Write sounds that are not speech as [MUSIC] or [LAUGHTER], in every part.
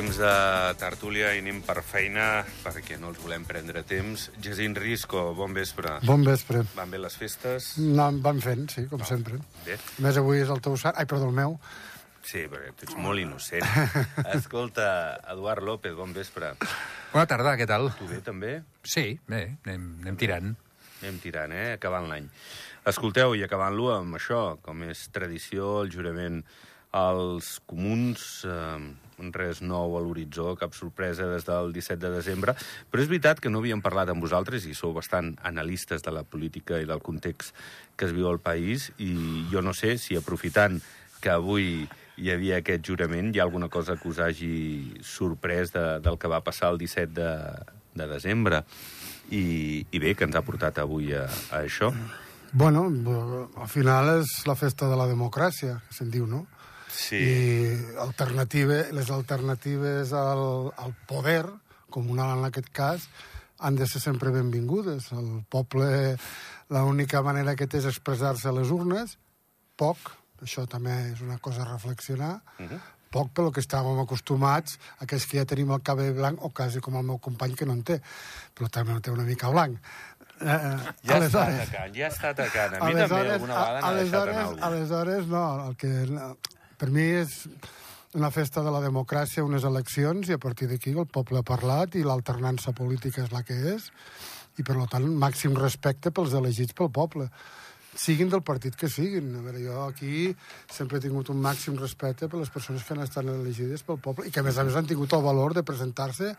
Temps de tertúlia i anem per feina, perquè no els volem prendre temps. Jacint Risco, bon vespre. Bon vespre. Van bé les festes? No, van fent, sí, com sempre. Bé. A més, avui és el teu sant... Ai, perdó, el meu. Sí, perquè tu ets molt innocent. [LAUGHS] Escolta, Eduard López, bon vespre. Bona tarda, què tal? Tu bé, també? Sí, bé, anem, anem tirant. Anem tirant, eh? Acabant l'any. Escolteu, i acabant-lo amb això, com és tradició, el jurament als comuns, eh, res nou a l'horitzó, cap sorpresa des del 17 de desembre, però és veritat que no havíem parlat amb vosaltres i sou bastant analistes de la política i del context que es viu al país i jo no sé si aprofitant que avui hi havia aquest jurament, hi ha alguna cosa que us hagi sorprès de, del que va passar el 17 de, de desembre i, i bé, que ens ha portat avui a, a això. Bueno, al final és la festa de la democràcia, que se'n diu, no? Sí. I alternativa, les alternatives al, al poder, comunal en aquest cas, han de ser sempre benvingudes. El poble, l'única manera que té és expressar-se a les urnes, poc, això també és una cosa a reflexionar, uh -huh. poc pel que estàvem acostumats, aquells que ja tenim el cabell blanc, o quasi com el meu company que no en té, però també no té una mica blanc. Eh, ja aleshores, està atacant, ja està atacant. A mi també alguna vegada n'ha deixat anar. Aleshores, no, el que per mi és una festa de la democràcia, unes eleccions, i a partir d'aquí el poble ha parlat i l'alternança política és la que és, i per tant màxim respecte pels elegits pel poble siguin del partit que siguin. A veure, jo aquí sempre he tingut un màxim respecte per les persones que han estat elegides pel poble i que, a més a més, han tingut el valor de presentar-se,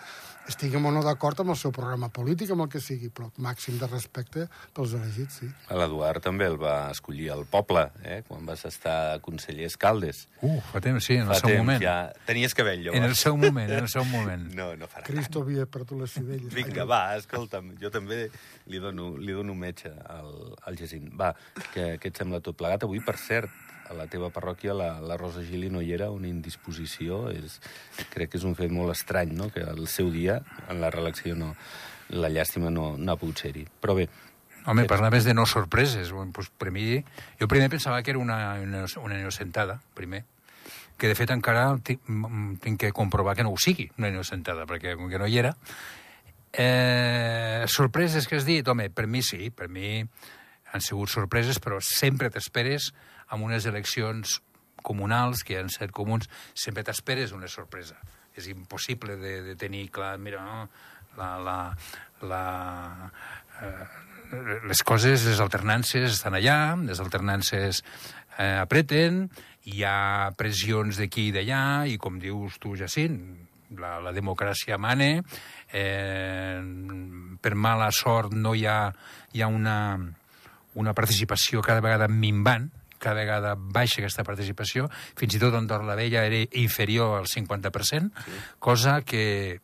estiguem o no d'acord amb el seu programa polític, amb el que sigui, però màxim de respecte pels elegits, sí. L'Eduard també el va escollir el poble, eh? quan vas estar conseller Escaldes. Uh, fa temps, sí, en fa el seu temps, moment. Ja... Tenies cabell, llavors. En el seu moment, en el seu moment. [LAUGHS] No, no farà Cristo havia perdut les civelles. Vinga, va, escolta'm, jo també li dono, li dono metge al, al Jacint. Va, què, què et sembla tot plegat? Avui, per cert, a la teva parròquia la, la Rosa Gili no hi era, una indisposició. És, crec que és un fet molt estrany, no?, que el seu dia, en la reelecció, no, la llàstima no, no ha pogut ser-hi. Però bé, Home, parlaves de no sorpreses. Bueno, pues, per mi, jo primer pensava que era una, una, una innocentada, primer que de fet encara tinc, tinc que comprovar que no ho sigui, una innocentada, perquè com que no hi era. Eh, sorpreses que has dit? Home, per mi sí, per mi han sigut sorpreses, però sempre t'esperes amb unes eleccions comunals, que han set comuns, sempre t'esperes una sorpresa. És impossible de, de tenir clar, mira, no, la, la, la, eh, les coses, les alternances estan allà, les alternances eh, apreten, hi ha pressions d'aquí i d'allà, i com dius tu, Jacint, la, la democràcia mane, eh, per mala sort no hi ha, hi ha una, una participació cada vegada minvant, cada vegada baixa aquesta participació, fins i tot Andorra la Vella era inferior al 50%, sí. cosa que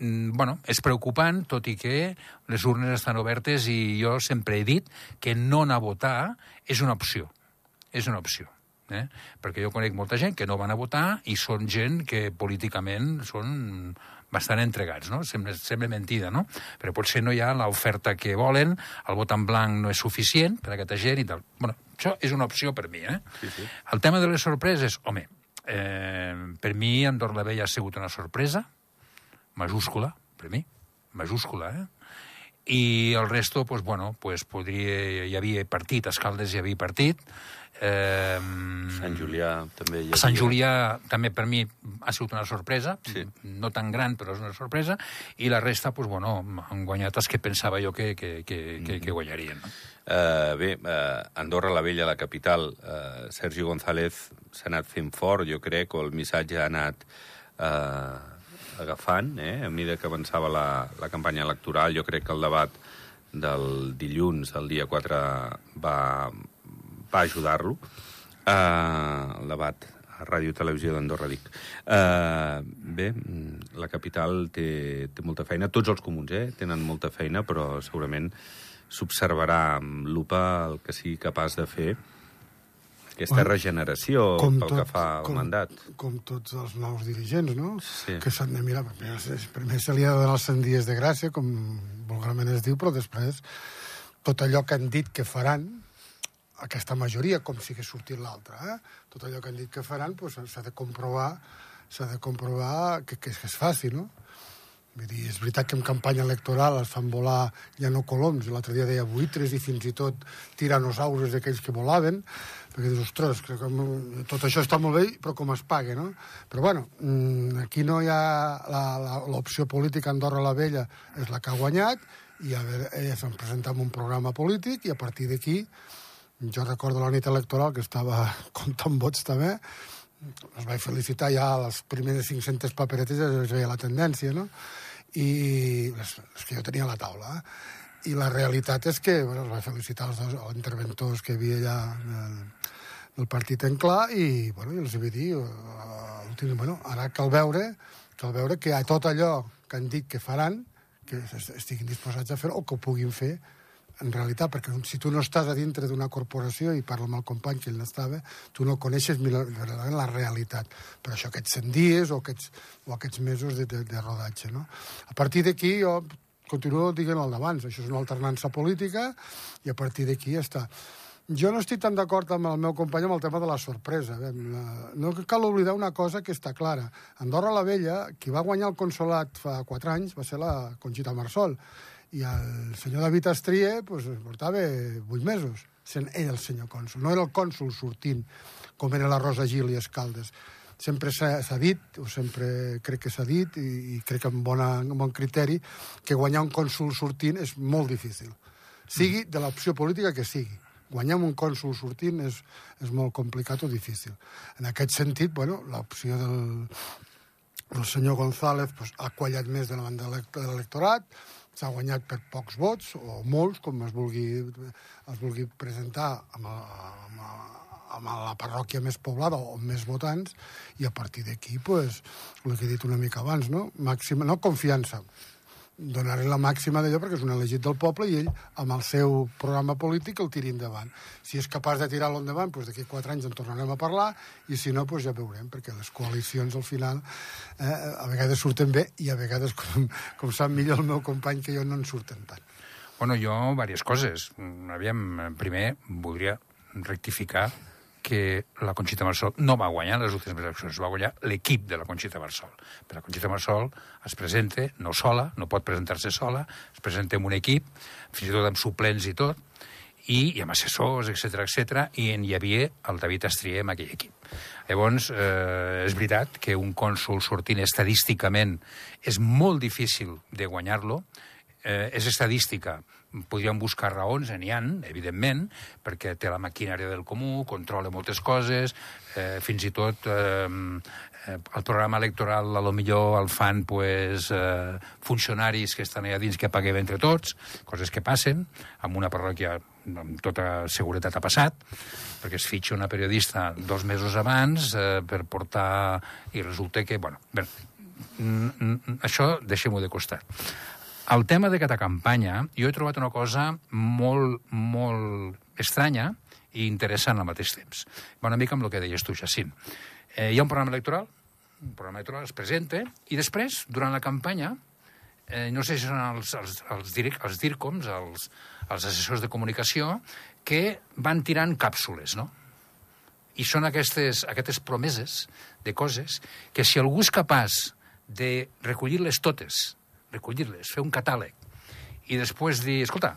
bueno, és preocupant, tot i que les urnes estan obertes i jo sempre he dit que no anar a votar és una opció. És una opció. Eh? Perquè jo conec molta gent que no van a votar i són gent que políticament són bastant entregats, no? Sembla, sembla mentida, no? Però potser no hi ha l'oferta que volen, el vot en blanc no és suficient per a aquesta gent i tal. Bueno, això és una opció per mi, eh? Sí, sí. El tema de les sorpreses, home, eh, per mi Andorra la Vella ha sigut una sorpresa, majúscula, per mi, majúscula, eh? I el resto, pues, bueno, pues, podria... Hi havia partit, a Escaldes hi havia partit. Eh, Sant Julià també hi havia. Sant Julià també per mi ha sigut una sorpresa, Sí. no tan gran, però és una sorpresa, i la resta, pues, bueno, han guanyat els que pensava jo que, que, que, que, que guanyarien. No? Uh, bé, uh, Andorra la Vella, la capital, uh, Sergi González s'ha anat fent fort, jo crec, o el missatge ha anat uh, agafant, eh? a mesura que avançava la, la campanya electoral. Jo crec que el debat del dilluns, el dia 4, va, va ajudar-lo. Uh, el debat a Ràdio Televisió d'Andorra, dic. Uh, bé, la capital té, té molta feina, tots els comuns eh, tenen molta feina, però segurament s'observarà amb lupa el que sigui capaç de fer aquesta regeneració com pel que fa al com, mandat. Com tots els nous dirigents, no? Sí. Que s'han de mirar. Primer, primer se li ha de donar els 100 dies de gràcia, com vulgarment es diu, però després tot allò que han dit que faran, aquesta majoria, com si hagués sortit l'altra, eh? tot allò que han dit que faran, doncs, s'ha de comprovar s'ha de comprovar que, que, que es faci, no? Vull dir, és veritat que en campanya electoral es fan volar ja no coloms, l'altre dia deia buitres i fins i tot tiranosaures d'aquells que volaven, perquè dius, ostres, que com, tot això està molt bé, però com es paga, no? Però bueno, mm, aquí no hi ha l'opció política Andorra la Vella és la que ha guanyat, i a veure, elles han presentat un programa polític i a partir d'aquí, jo recordo la nit electoral que estava [LAUGHS] comptant vots també, es vaig felicitar ja les primeres 500 paperetes ja es veia la tendència, no? i és, és que jo tenia la taula, eh? i la realitat és que bueno, els vaig felicitar els dos els interventors que hi havia allà del, del partit en clar i, bueno, i els vaig dir uh, bueno, ara cal veure cal veure que a tot allò que han dit que faran que estiguin disposats a fer o que ho puguin fer en realitat, perquè si tu no estàs a dintre d'una corporació, i parlo amb el company que ell n'estava, tu no coneixes la realitat. Per això aquests 100 dies o aquests, o aquests mesos de, de, de rodatge. No? A partir d'aquí jo continuo dient el d'abans, això és una alternança política, i a partir d'aquí ja està. Jo no estic tan d'acord amb el meu company amb el tema de la sorpresa. No cal oblidar una cosa que està clara. Andorra la Vella, qui va guanyar el consolat fa quatre anys, va ser la Conxita Marsol i el senyor David Astrie pues, portava vuit mesos sent ell el senyor cònsul. No era el cònsul sortint, com era la Rosa Gil i Escaldes. Sempre s'ha dit, o sempre crec que s'ha dit, i, i crec que amb, bona, amb bon criteri, que guanyar un cònsul sortint és molt difícil. Sigui de l'opció política que sigui. Guanyar un cònsul sortint és, és molt complicat o difícil. En aquest sentit, bueno, l'opció del, del senyor González pues, ha quallat més de la banda de l'electorat, s'ha guanyat per pocs vots, o molts, com es vulgui, es vulgui presentar amb, amb, amb la parròquia més poblada o més votants, i a partir d'aquí, pues, el que he dit una mica abans, no? Màxima, no confiança, donar-li la màxima d'allò perquè és un elegit del poble i ell, amb el seu programa polític, el tiri endavant. Si és capaç de tirar-lo endavant, doncs d'aquí quatre anys en tornarem a parlar i si no, doncs ja veurem, perquè les coalicions al final eh, a vegades surten bé i a vegades, com, com sap millor el meu company, que jo no en surten tant. Bueno, jo, diverses coses. Aviam, primer, voldria rectificar que la Conxita Marsol no va guanyar les últimes eleccions, va guanyar l'equip de la Conxita Marsol. Però la Conxita Marsol es presenta no sola, no pot presentar-se sola, es presenta amb un equip, fins i tot amb suplents i tot, i, i amb assessors, etc etc i en hi havia el David Astrier amb aquell equip. Llavors, eh, és veritat que un cònsul sortint estadísticament és molt difícil de guanyar-lo, eh, és estadística, podríem buscar raons, n'hi han, evidentment, perquè té la maquinària del comú, controla moltes coses, eh, fins i tot eh, el programa electoral a lo millor el fan pues, eh, funcionaris que estan allà dins que paguem entre tots, coses que passen, amb una parròquia amb tota seguretat ha passat, perquè es fitxa una periodista dos mesos abans eh, per portar... i resulta que, bueno, bé, això deixem-ho de costat. El tema d'aquesta campanya, jo he trobat una cosa molt, molt estranya i interessant al mateix temps. Va una mica amb el que deies tu, Jacint. Eh, hi ha un programa electoral, un programa electoral es presenta, i després, durant la campanya, eh, no sé si són els, els, els, dir, els DIRCOMs, els, els assessors de comunicació, que van tirant càpsules, no? I són aquestes, aquestes promeses de coses que si algú és capaç de recollir-les totes recollir-les, fer un catàleg, i després dir, escolta,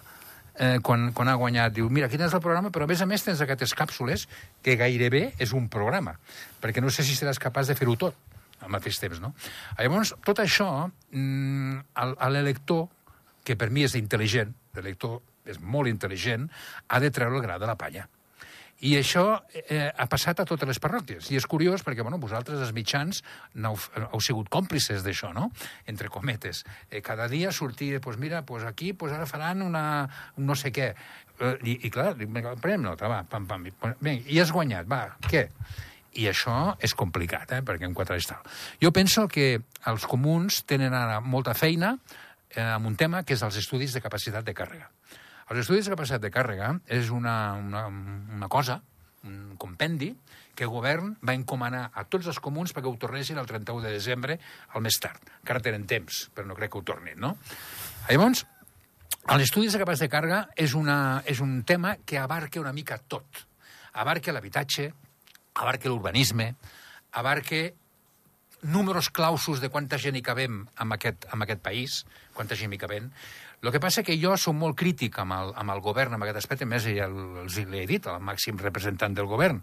eh, quan, quan ha guanyat, diu, mira, aquí tens el programa, però a més a més tens aquestes càpsules que gairebé és un programa, perquè no sé si seràs capaç de fer-ho tot al mateix temps, no? Llavors, tot això, mm, l'elector, que per mi és intel·ligent, l'elector és molt intel·ligent, ha de treure el gra de la palla. I això eh, ha passat a totes les parròquies. I és curiós perquè, bueno, vosaltres, els mitjans, heu, heu sigut còmplices d'això, no? Entre cometes. Eh, cada dia sortia, doncs pues mira, pues aquí pues ara faran una, un no sé què. Eh, i, I clar, prenem nota, va, pam, pam. Bé, i has guanyat, va, què? I això és complicat, eh, perquè en quatre anys tal. Jo penso que els comuns tenen ara molta feina eh, amb un tema que és els estudis de capacitat de càrrega. Els estudis de capacitat de càrrega és una, una, una cosa, un compendi, que el govern va encomanar a tots els comuns perquè ho tornessin el 31 de desembre al més tard. Encara tenen temps, però no crec que ho tornin, no? Llavors, l'estudi de capacitat de càrrega és, una, és un tema que abarca una mica tot. Abarca l'habitatge, abarca l'urbanisme, abarca números clausos de quanta gent hi cabem en aquest, en aquest país, quanta gent hi cabem. El que passa que jo som molt crític amb el, amb el govern en aquest aspecte, més ja els he dit al màxim representant del govern,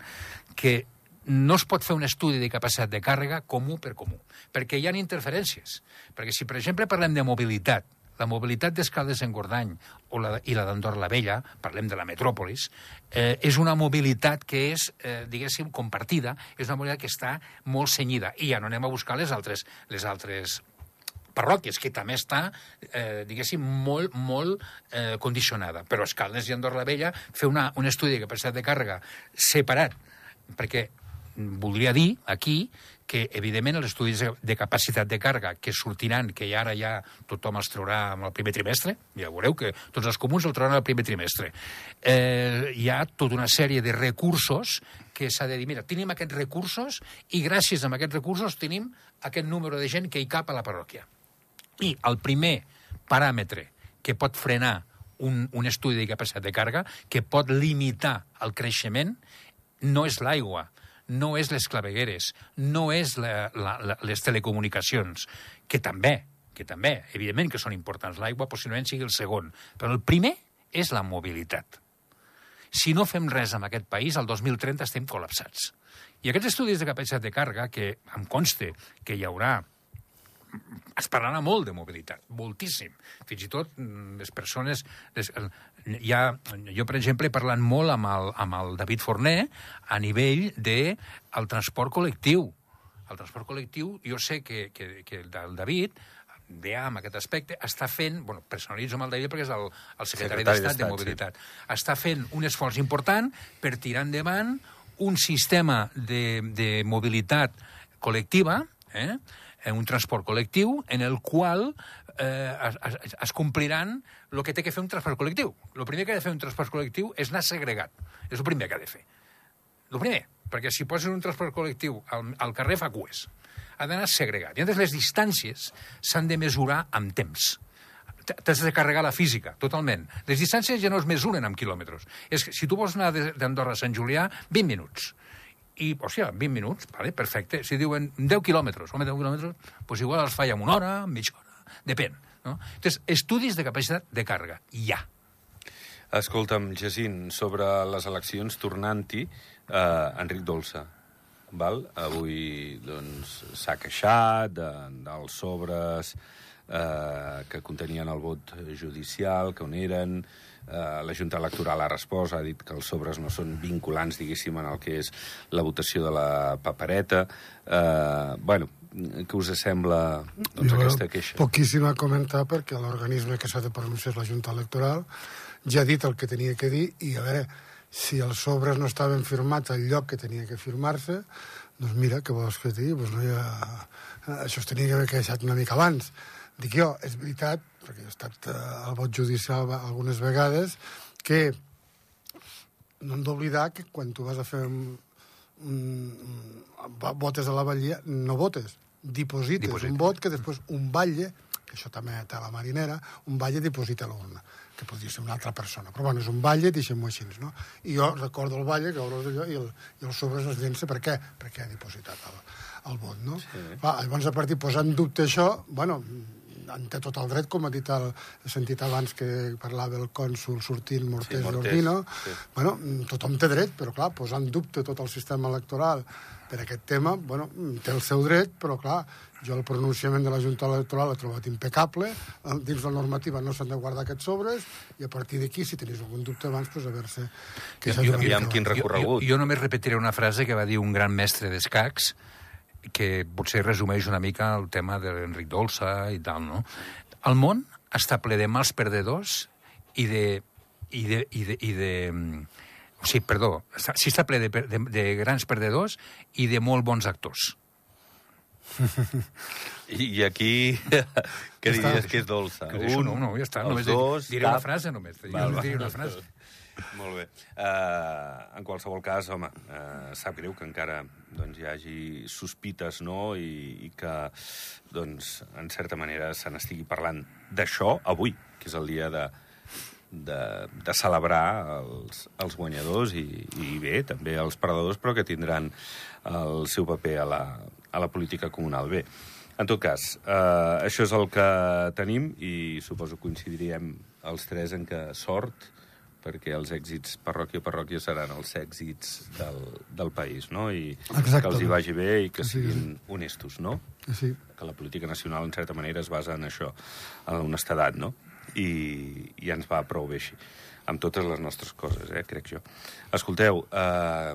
que no es pot fer un estudi de capacitat de càrrega comú per comú, perquè hi ha interferències. Perquè si, per exemple, parlem de mobilitat, la mobilitat d'Escaldes en Gordany o la, i la d'Andorra la Vella, parlem de la metròpolis, eh, és una mobilitat que és, eh, diguéssim, compartida, és una mobilitat que està molt senyida. I ja no anem a buscar les altres, les altres parròquies, que també està, eh, diguéssim, molt, molt eh, condicionada. Però Escaldes i Andorra la Vella, fer una, un estudi de capacitat de càrrega separat, perquè voldria dir aquí que, evidentment, els estudis de capacitat de càrrega que sortiran, que ara ja tothom els traurà en el primer trimestre, ja veureu que tots els comuns el trauran el primer trimestre, eh, hi ha tota una sèrie de recursos que s'ha de dir, mira, tenim aquests recursos i gràcies a aquests recursos tenim aquest número de gent que hi cap a la parròquia. I el primer paràmetre que pot frenar un, un estudi de capacitat de càrrega, que pot limitar el creixement, no és l'aigua, no és les clavegueres, no és la, la, la, les telecomunicacions, que també, que també, evidentment que són importants. L'aigua possiblement sigui el segon, però el primer és la mobilitat. Si no fem res en aquest país, al 2030 estem col·lapsats. I aquests estudis de capacitat de càrrega, que em conste que hi haurà es parlarà molt de mobilitat, moltíssim. Fins i tot mm, les persones... Les, ha, jo, per exemple, he parlat molt amb el, amb el David Forner a nivell de el transport col·lectiu. El transport col·lectiu, jo sé que, que, que el David DEA, amb aquest aspecte, està fent, bueno, personalitzo amb el David perquè és el, el secretari, secretari d'Estat de Mobilitat, sí. està fent un esforç important per tirar endavant un sistema de, de mobilitat col·lectiva, eh? En un transport col·lectiu en el qual eh, es, es, es compliran el que té que fer un transport col·lectiu. El primer que ha de fer un transport col·lectiu és anar segregat. És el primer que ha de fer. El primer, perquè si poses un transport col·lectiu al, al carrer fa cues. Ha d'anar segregat. I llavors les distàncies s'han de mesurar amb temps t'has de carregar la física, totalment. Les distàncies ja no es mesuren amb quilòmetres. És que si tu vols anar d'Andorra a Sant Julià, 20 minuts i, o sigui, 20 minuts, vale, perfecte. Si diuen 10 quilòmetres, home, 10 quilòmetres, doncs igual els falla en una hora, mitja hora, depèn. No? Entonces, estudis de capacitat de càrrega, ja. Escolta'm, Jacint, sobre les eleccions tornant-hi, eh, Enric Dolça, val? avui doncs, s'ha queixat de, dels sobres eh, que contenien el vot judicial, que on eren, eh, la Junta Electoral ha respost, ha dit que els sobres no són vinculants, diguéssim, en el que és la votació de la papereta. Eh, bueno, què us sembla doncs, jo, aquesta queixa? Poquíssim a comentar perquè l'organisme que s'ha de pronunciar és la Junta Electoral ja ha dit el que tenia que dir i a veure, si els sobres no estaven firmats al lloc que tenia que firmar-se, doncs mira, què vols que digui? Doncs no hi ha... Això es tenia que haver queixat una mica abans. Dic jo, és veritat, perquè he estat eh, al vot judicial algunes vegades, que no hem d'oblidar que quan tu vas a fer un, un, votes a la batllia, no votes, diposites Diposit. un vot que després un batlle, que això també té la marinera, un batlle diposita a l'urna que podria ser una altra persona. Però bueno, és un batlle, deixem-ho així, no? I jo recordo el batlle, que obres allò, i el, i el sobres es llença. Per què? Perquè ha dipositat el, el vot, no? Sí. Va, llavors, a partir posar en dubte això, bueno, en té tot el dret, com ha dit el, he sentit abans que parlava el cònsul sortint Mortés, sí, Mortés d'Ordino. Sí. Bueno, tothom té dret, però clar, posar en dubte tot el sistema electoral per aquest tema, bueno, té el seu dret, però clar, jo el pronunciament de la Junta Electoral l'he trobat impecable, dins la normativa no s'han de guardar aquests sobres, i a partir d'aquí, si tenies algun dubte abans, pues a veure-se... Que jo, jo, jo, quin recorregut. Jo, jo només repetiré una frase que va dir un gran mestre d'escacs, que potser resumeix una mica el tema de l'Enric Dolça i tal, no? El món està ple de mals perdedors i de... I de, i de, i de o sigui, perdó, sí està ple de, de, de grans perdedors i de molt bons actors. I, I aquí, [LAUGHS] què diries que és dolça? Que Un, no, no, ja està. Només dos, diré cap... una frase, només. Jo val, diré una frase. Molt bé. Uh, en qualsevol cas, home, uh, sap greu que encara doncs, hi hagi sospites no? I, i que, doncs, en certa manera, se n'estigui parlant d'això avui, que és el dia de, de, de celebrar els, els guanyadors i, i bé, també els perdedors, però que tindran el seu paper a la, a la política comunal. Bé, en tot cas, eh, això és el que tenim i suposo coincidiríem els tres en que sort, perquè els èxits parròquia parròquia seran els èxits del, del país, no? I Exactament. que els hi vagi bé i que Sí, siguin honestos, no? Sí. que la política nacional, en certa manera, es basa en això, en honestedat, no? I, i ens va prou bé així, amb totes les nostres coses, eh, crec jo. Escolteu, eh,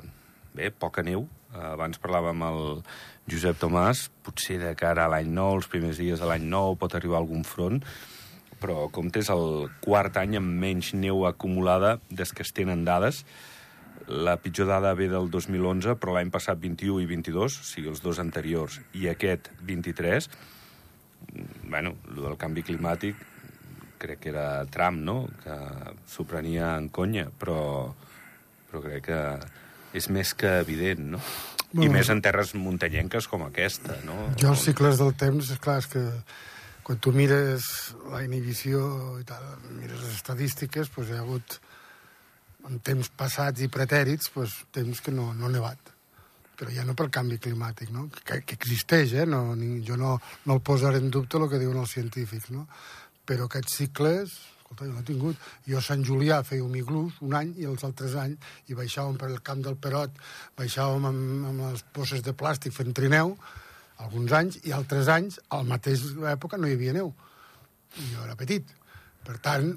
bé, poca neu, abans parlàvem amb el Josep Tomàs, potser de cara a l'any nou, els primers dies de l'any nou, pot arribar algun front, però com és el quart any amb menys neu acumulada des que es tenen dades, la pitjor dada ve del 2011, però l'any passat 21 i 22, o sigui, els dos anteriors, i aquest 23, mm, bueno, el del canvi climàtic crec que era Trump, no?, que s'ho prenia en conya, però, però crec que és més que evident, no? I Bueno, més en terres muntanyenques com aquesta, no? Jo els cicles del temps, és clar, és que quan tu mires la inhibició i tal, mires les estadístiques, doncs hi ha hagut en temps passats i pretèrits, doncs, temps que no, no ha nevat. Però ja no pel canvi climàtic, no? que, que existeix, eh? no, ni, jo no, no el posaré en dubte el que diuen els científics, no? però aquests cicles, escolta, jo l'he tingut. Jo a Sant Julià feia un iglús un any i els altres anys i baixàvem per el camp del Perot, baixàvem amb, amb les bosses de plàstic fent trineu, alguns anys, i altres anys, al mateix època, no hi havia neu. I jo era petit. Per tant,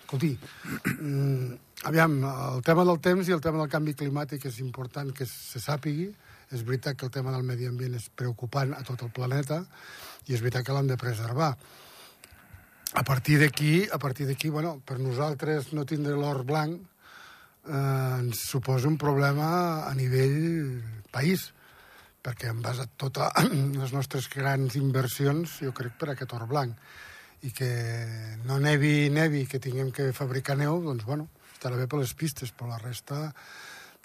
escolti, mm, aviam, el tema del temps i el tema del canvi climàtic és important que se sàpigui. És veritat que el tema del medi ambient és preocupant a tot el planeta i és veritat que l'hem de preservar. A partir d'aquí, a partir d'aquí, bueno, per nosaltres no tindre l'or blanc eh, ens suposa un problema a nivell país, perquè hem basat totes [CLEARS THROAT] les nostres grans inversions, jo crec, per aquest or blanc. I que no nevi, nevi, que tinguem que fabricar neu, doncs, bueno, estarà bé per les pistes, però la resta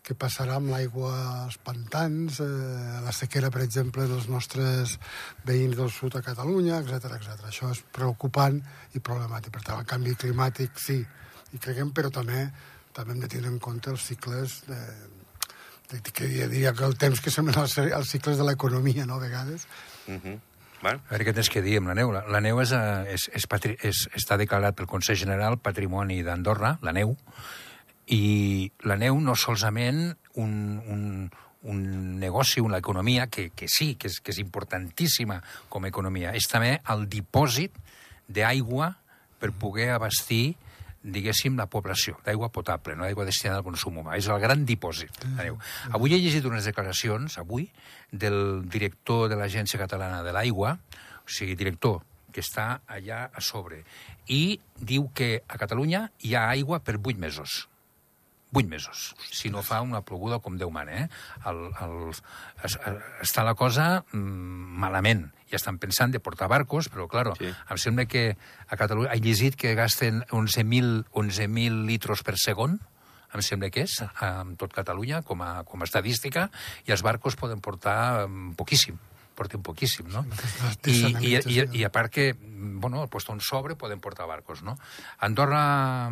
què passarà amb l'aigua als pantans, eh, la sequera, per exemple, dels nostres veïns del sud a Catalunya, etc etc. Això és preocupant i problemàtic. Per tant, el canvi climàtic sí, i creguem, però també també hem de tenir en compte els cicles de, que diria que el temps que semblen els, els cicles de l'economia, no?, a vegades. Uh -huh. bueno, A veure què tens que dir amb la neu. La, la neu és, eh, és, és, patri, és, està declarat pel Consell General Patrimoni d'Andorra, la neu, i la neu no solament un, un, un negoci, una economia, que, que sí, que és, que és importantíssima com a economia, és també el dipòsit d'aigua per poder abastir diguéssim, la població d'aigua potable, no d'aigua destinada al consum humà. És el gran dipòsit. Neu. Avui he llegit unes declaracions, avui, del director de l'Agència Catalana de l'Aigua, o sigui, director, que està allà a sobre, i diu que a Catalunya hi ha aigua per vuit mesos. Vuit mesos, si no fa una ploguda com Déu mana, eh? El, el, es, està la cosa mm, malament. Ja estan pensant de portar barcos, però, claro, Sí. em sembla que a Catalunya... He llegit que gasten 11.000 11 litros per segon, em sembla que és, en tot Catalunya, com a, com a estadística, i els barcos poden portar mm, poquíssim porten poquíssim, no? I, i, i, i a part que, bueno, puesto un sobre poden portar barcos, no? Andorra,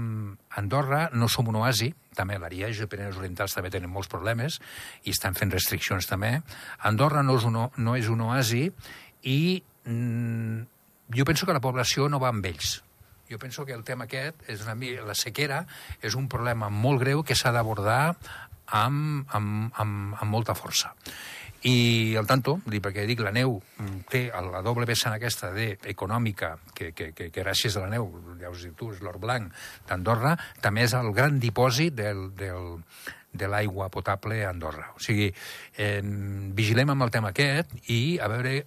Andorra no som un oasi, també l'Ariège i Pirineus Orientals també tenen molts problemes i estan fent restriccions també. Andorra no és un, no és un oasi i mm, jo penso que la població no va amb ells. Jo penso que el tema aquest, és una, la sequera, és un problema molt greu que s'ha d'abordar amb, amb, amb, amb molta força. I al tanto, perquè dic, la neu mm, té la doble vessant aquesta de econòmica, que, que, que, que gràcies a la neu, ja us dic tu, és l'or blanc d'Andorra, també és el gran dipòsit del, del, de l'aigua potable a Andorra. O sigui, eh, vigilem amb el tema aquest i a veure...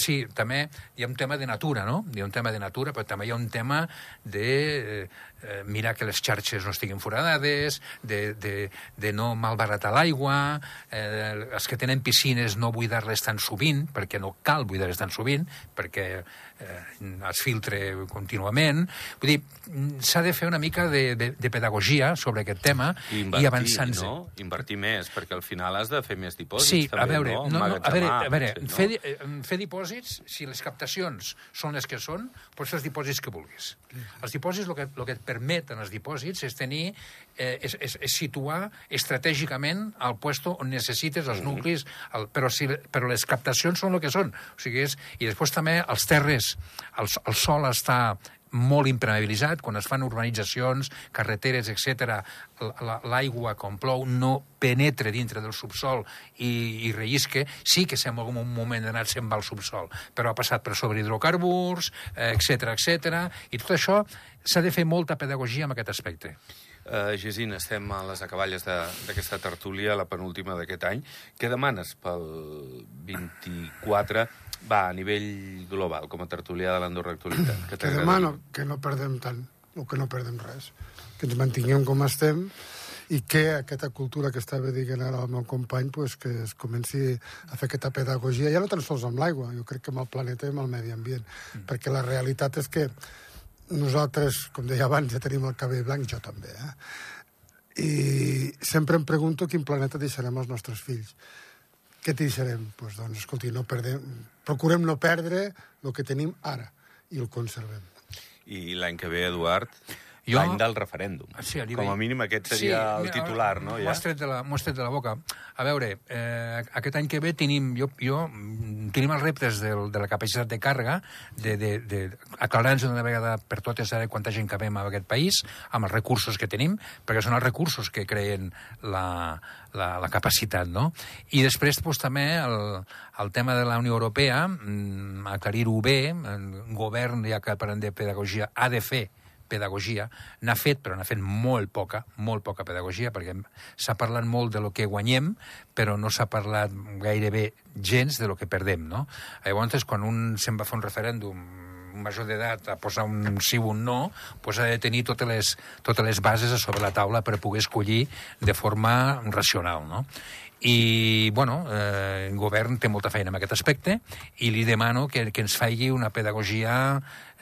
Sí, també hi ha un tema de natura, no? Hi ha un tema de natura, però també hi ha un tema de eh, mirar que les xarxes no estiguin foradades, de, de, de no malbaratar l'aigua, eh, els que tenen piscines no buidar-les tan sovint, perquè no cal buidar-les tan sovint, perquè eh, es filtre contínuament. Vull dir, s'ha de fer una mica de, de, de pedagogia sobre aquest tema I i invertir, avançar abans... no? Invertir més, perquè al final has de fer més dipòsits, Sí, també, a veure, no? no, no, a veure, a veure potser, fer, eh, fer dipòsits, si les captacions són les que són, pots fer els dipòsits que vulguis. Els dipòsits, el que, el que et permeten els dipòsits és tenir, eh, és, és, és situar estratègicament al puesto on necessites els nuclis, el, però, si, però les captacions són el que són. O sigui, és, I després també els terres, el, el sol està molt impermeabilitzat, quan es fan urbanitzacions, carreteres, etc, l'aigua, quan plou, no penetra dintre del subsol i, i rellisque, sí que sembla com un moment d'anar se'n va al subsol, però ha passat per sobre hidrocarburs, etc etc. i tot això s'ha de fer molta pedagogia en aquest aspecte. Uh, Gesín, estem a les acaballes d'aquesta tertúlia, la penúltima d'aquest any. Què demanes pel 24? Va, a nivell global, com a tertulià de l'Andorra Actualitat. Que t'agradaria? demano que no perdem tant, o que no perdem res, que ens mantinguem com estem i que aquesta cultura que estava dient ara el meu company pues, que es comenci a fer aquesta pedagogia, ja no tan sols amb l'aigua, jo crec que amb el planeta i amb el medi ambient, mm. perquè la realitat és que nosaltres, com deia abans, ja tenim el cabell blanc, jo també, eh? i sempre em pregunto quin planeta deixarem als nostres fills. Què t'hi deixarem? Pues, doncs, escolti, no perdem, procurem no perdre el que tenim ara i el conservem. I l'any que ve, Eduard, Jo- l'any del referèndum. Sí, a Com a mínim aquest seria el mira, titular, no? M'ho has tret, de la, has tret de la boca. A veure, eh, aquest any que ve tenim, jo, jo, mm, tenim els reptes del, de la capacitat de càrrega, de, de, de aclarar-nos d'una vegada per totes ara quanta gent cabem en aquest país, amb els recursos que tenim, perquè són els recursos que creen la, la, la capacitat, no? I després, doncs, també el, el tema de la Unió Europea, mm, aclarir-ho bé, el govern, ja que parlem de pedagogia, ha de fer pedagogia, n'ha fet, però n'ha fet molt poca, molt poca pedagogia, perquè s'ha parlat molt de lo que guanyem, però no s'ha parlat gairebé gens de lo que perdem, no? Llavors, quan un se'n va fer un referèndum major d'edat a posar un sí o un no, doncs ha de tenir totes les, totes les bases a sobre la taula per poder escollir de forma racional, no? I, bueno, eh, el govern té molta feina en aquest aspecte i li demano que, que ens faci una pedagogia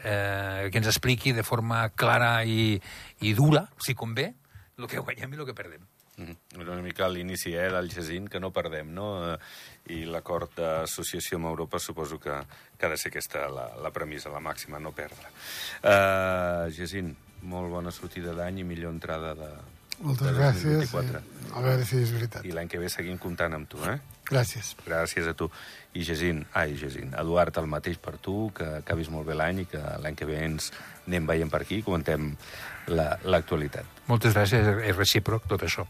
eh, que ens expliqui de forma clara i, i dura, si convé, el que guanyem i el que perdem. Mm, Era una mica a l'inici eh, del Gesín, que no perdem, no? Eh, I l'acord d'associació amb Europa suposo que, que ha de ser aquesta la, la premissa, la màxima, no perdre. Uh, Gesín, molt bona sortida d'any i millor entrada de, Moltes de gràcies. 2024. i A veure si és veritat. I l'any que ve seguim comptant amb tu, eh? Gràcies. Gràcies a tu. I Gesín, ai, Gesín, Eduard, el mateix per tu, que acabis molt bé l'any i que l'any que ve ens anem veient per aquí i comentem la- l'actualitat. Moltes gràcies, és recíproc tot això.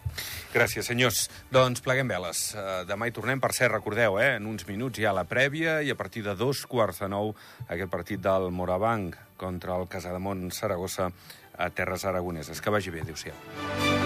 Gràcies, senyors. Doncs pleguem veles. Uh, demà hi tornem. Per cert, recordeu, eh, en uns minuts hi ha la prèvia i a partir de dos quarts de nou aquest partit del Morabanc contra el Casademont Saragossa a Terres Aragoneses. Que vagi bé. Adéu-siau.